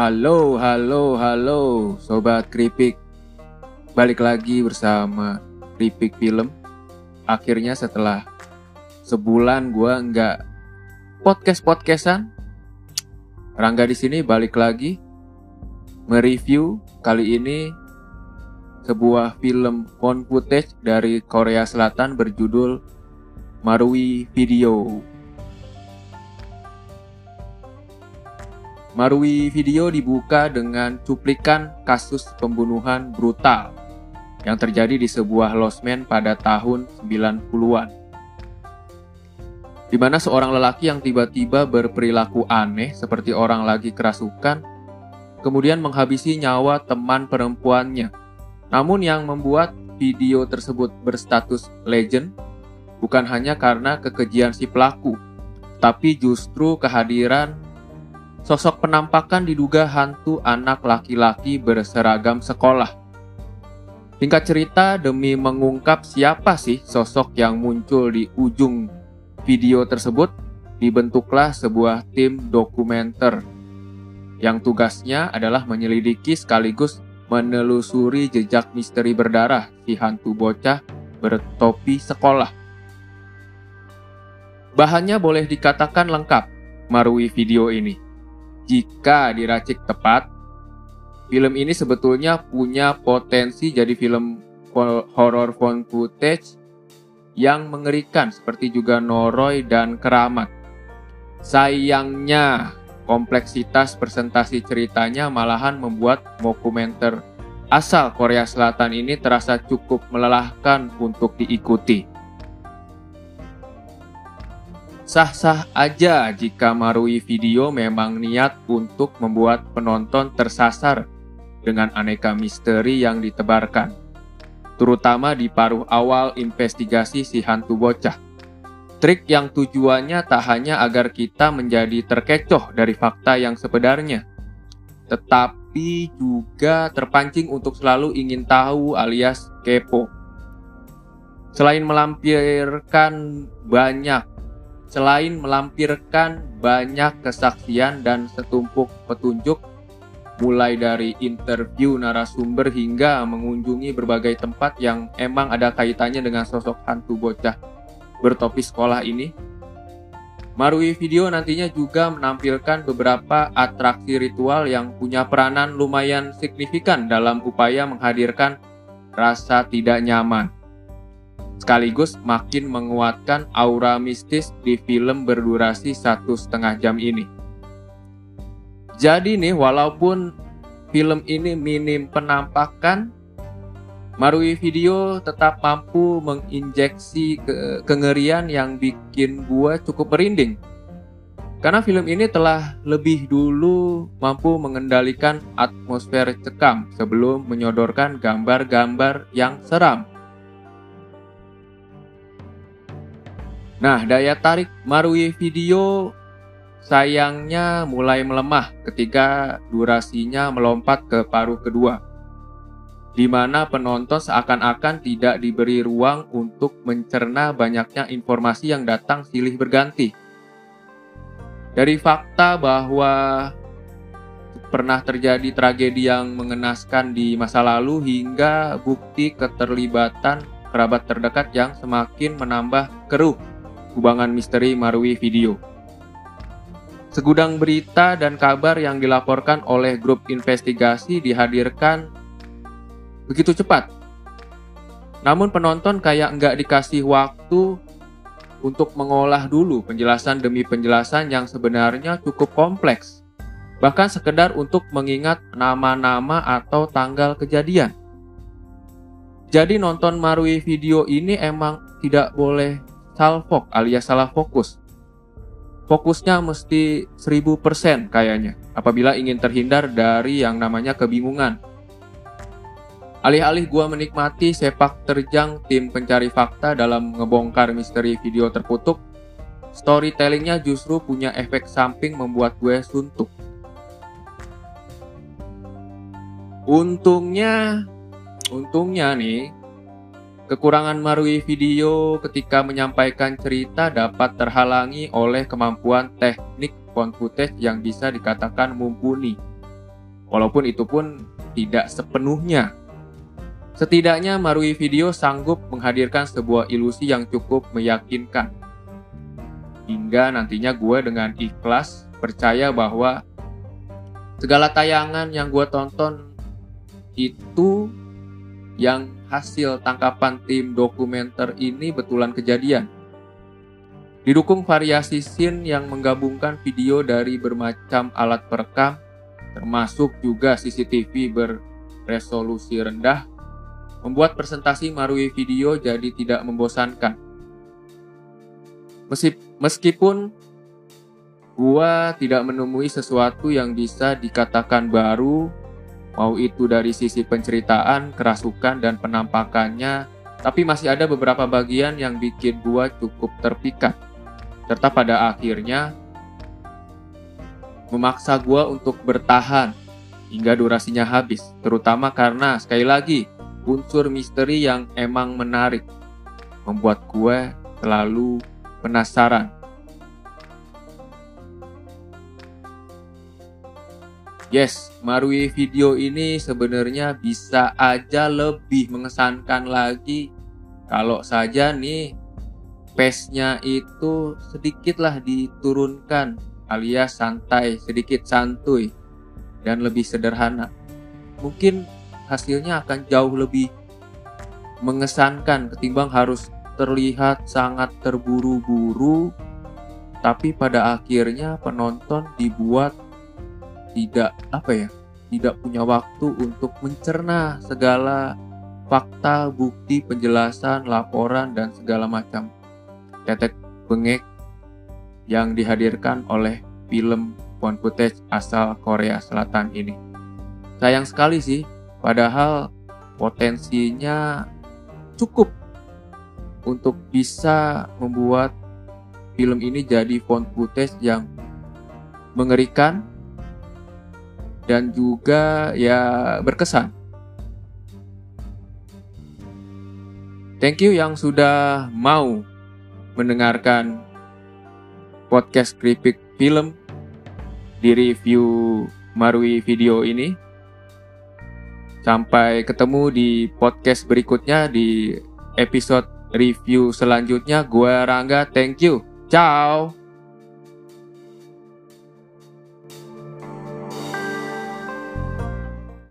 Halo, halo, halo, sobat keripik. Balik lagi bersama keripik film. Akhirnya setelah sebulan gua nggak podcast podcastan, Rangga di sini balik lagi mereview kali ini sebuah film found footage dari Korea Selatan berjudul Marui Video. Marui Video dibuka dengan cuplikan kasus pembunuhan brutal yang terjadi di sebuah losmen pada tahun 90-an. Di mana seorang lelaki yang tiba-tiba berperilaku aneh seperti orang lagi kerasukan, kemudian menghabisi nyawa teman perempuannya. Namun yang membuat video tersebut berstatus legend bukan hanya karena kekejian si pelaku, tapi justru kehadiran Sosok penampakan diduga hantu anak laki-laki berseragam sekolah. Singkat cerita, demi mengungkap siapa sih sosok yang muncul di ujung video tersebut, dibentuklah sebuah tim dokumenter yang tugasnya adalah menyelidiki sekaligus menelusuri jejak misteri berdarah si hantu bocah bertopi sekolah. Bahannya boleh dikatakan lengkap, marui video ini. Jika diracik tepat, film ini sebetulnya punya potensi jadi film horror found footage yang mengerikan seperti juga Noroi dan Keramat. Sayangnya, kompleksitas presentasi ceritanya malahan membuat dokumenter asal Korea Selatan ini terasa cukup melelahkan untuk diikuti. Sah-sah aja jika Marui Video memang niat untuk membuat penonton tersasar dengan aneka misteri yang ditebarkan, terutama di paruh awal investigasi si hantu bocah. Trik yang tujuannya tak hanya agar kita menjadi terkecoh dari fakta yang sebenarnya, tetapi juga terpancing untuk selalu ingin tahu alias kepo. Selain melampirkan banyak selain melampirkan banyak kesaksian dan setumpuk petunjuk, mulai dari interview narasumber hingga mengunjungi berbagai tempat yang emang ada kaitannya dengan sosok hantu bocah bertopi sekolah ini. Marui Video nantinya juga menampilkan beberapa atraksi ritual yang punya peranan lumayan signifikan dalam upaya menghadirkan rasa tidak nyaman sekaligus makin menguatkan aura mistis di film berdurasi satu setengah jam ini. Jadi nih, walaupun film ini minim penampakan, Marui Video tetap mampu menginjeksi ke kengerian yang bikin gua cukup merinding. Karena film ini telah lebih dulu mampu mengendalikan atmosfer cekam sebelum menyodorkan gambar-gambar yang seram. Nah, daya tarik Marui Video sayangnya mulai melemah ketika durasinya melompat ke paruh kedua, di mana penonton seakan-akan tidak diberi ruang untuk mencerna banyaknya informasi yang datang silih berganti. Dari fakta bahwa pernah terjadi tragedi yang mengenaskan di masa lalu hingga bukti keterlibatan kerabat terdekat yang semakin menambah keruh kubangan misteri Marui Video. Segudang berita dan kabar yang dilaporkan oleh grup investigasi dihadirkan begitu cepat. Namun penonton kayak nggak dikasih waktu untuk mengolah dulu penjelasan demi penjelasan yang sebenarnya cukup kompleks. Bahkan sekedar untuk mengingat nama-nama atau tanggal kejadian. Jadi nonton Marui video ini emang tidak boleh salfok alias salah fokus. Fokusnya mesti 1000% kayaknya apabila ingin terhindar dari yang namanya kebingungan. Alih-alih gua menikmati sepak terjang tim pencari fakta dalam ngebongkar misteri video terkutuk, storytellingnya justru punya efek samping membuat gue suntuk. Untungnya, untungnya nih, Kekurangan Marui Video ketika menyampaikan cerita dapat terhalangi oleh kemampuan teknik found footage yang bisa dikatakan mumpuni. Walaupun itu pun tidak sepenuhnya. Setidaknya Marui Video sanggup menghadirkan sebuah ilusi yang cukup meyakinkan. Hingga nantinya gue dengan ikhlas percaya bahwa segala tayangan yang gue tonton itu yang hasil tangkapan tim dokumenter ini betulan kejadian. Didukung variasi scene yang menggabungkan video dari bermacam alat perekam, termasuk juga CCTV berresolusi rendah, membuat presentasi Marui Video jadi tidak membosankan. Meskipun gua tidak menemui sesuatu yang bisa dikatakan baru, mau itu dari sisi penceritaan, kerasukan, dan penampakannya, tapi masih ada beberapa bagian yang bikin gua cukup terpikat serta pada akhirnya memaksa gue untuk bertahan hingga durasinya habis, terutama karena sekali lagi unsur misteri yang emang menarik membuat gue selalu penasaran. Yes, Marui video ini sebenarnya bisa aja lebih mengesankan lagi kalau saja nih pace-nya itu sedikitlah diturunkan alias santai, sedikit santuy dan lebih sederhana. Mungkin hasilnya akan jauh lebih mengesankan ketimbang harus terlihat sangat terburu-buru tapi pada akhirnya penonton dibuat tidak apa ya tidak punya waktu untuk mencerna segala fakta, bukti, penjelasan, laporan, dan segala macam tetek bengek yang dihadirkan oleh film found footage asal Korea Selatan ini. Sayang sekali sih, padahal potensinya cukup untuk bisa membuat film ini jadi found footage yang mengerikan dan juga ya berkesan. Thank you yang sudah mau mendengarkan podcast Kripik Film di review Marui video ini. Sampai ketemu di podcast berikutnya di episode review selanjutnya. Gue Rangga, thank you. Ciao.